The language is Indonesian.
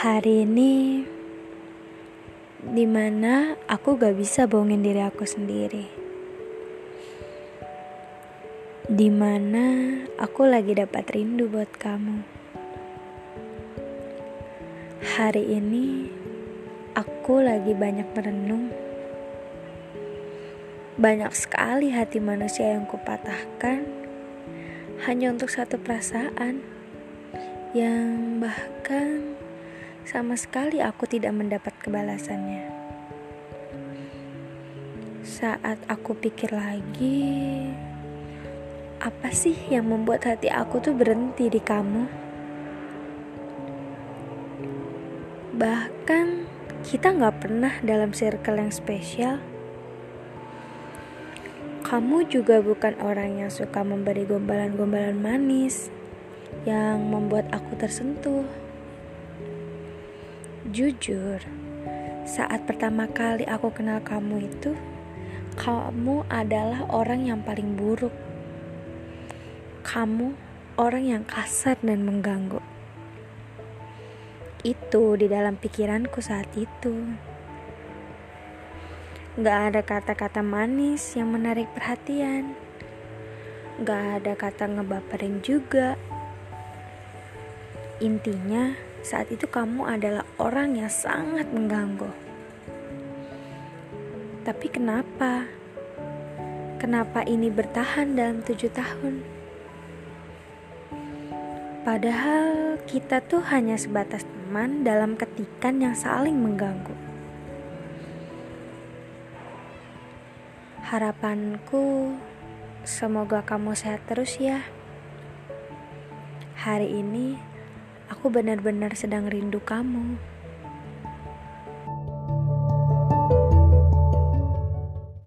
Hari ini di mana aku gak bisa bohongin diri aku sendiri. Di mana aku lagi dapat rindu buat kamu. Hari ini aku lagi banyak merenung. Banyak sekali hati manusia yang kupatahkan Hanya untuk satu perasaan Yang bahkan sama sekali aku tidak mendapat kebalasannya. Saat aku pikir lagi, apa sih yang membuat hati aku tuh berhenti di kamu? Bahkan kita nggak pernah dalam circle yang spesial. Kamu juga bukan orang yang suka memberi gombalan-gombalan manis yang membuat aku tersentuh. Jujur, saat pertama kali aku kenal kamu itu, kamu adalah orang yang paling buruk. Kamu orang yang kasar dan mengganggu. Itu di dalam pikiranku saat itu. Gak ada kata-kata manis yang menarik perhatian. Gak ada kata ngebaperin juga. Intinya, saat itu kamu adalah orang yang sangat mengganggu. Tapi kenapa? Kenapa ini bertahan dalam tujuh tahun? Padahal kita tuh hanya sebatas teman dalam ketikan yang saling mengganggu. Harapanku, semoga kamu sehat terus ya. Hari ini Aku benar-benar sedang rindu kamu.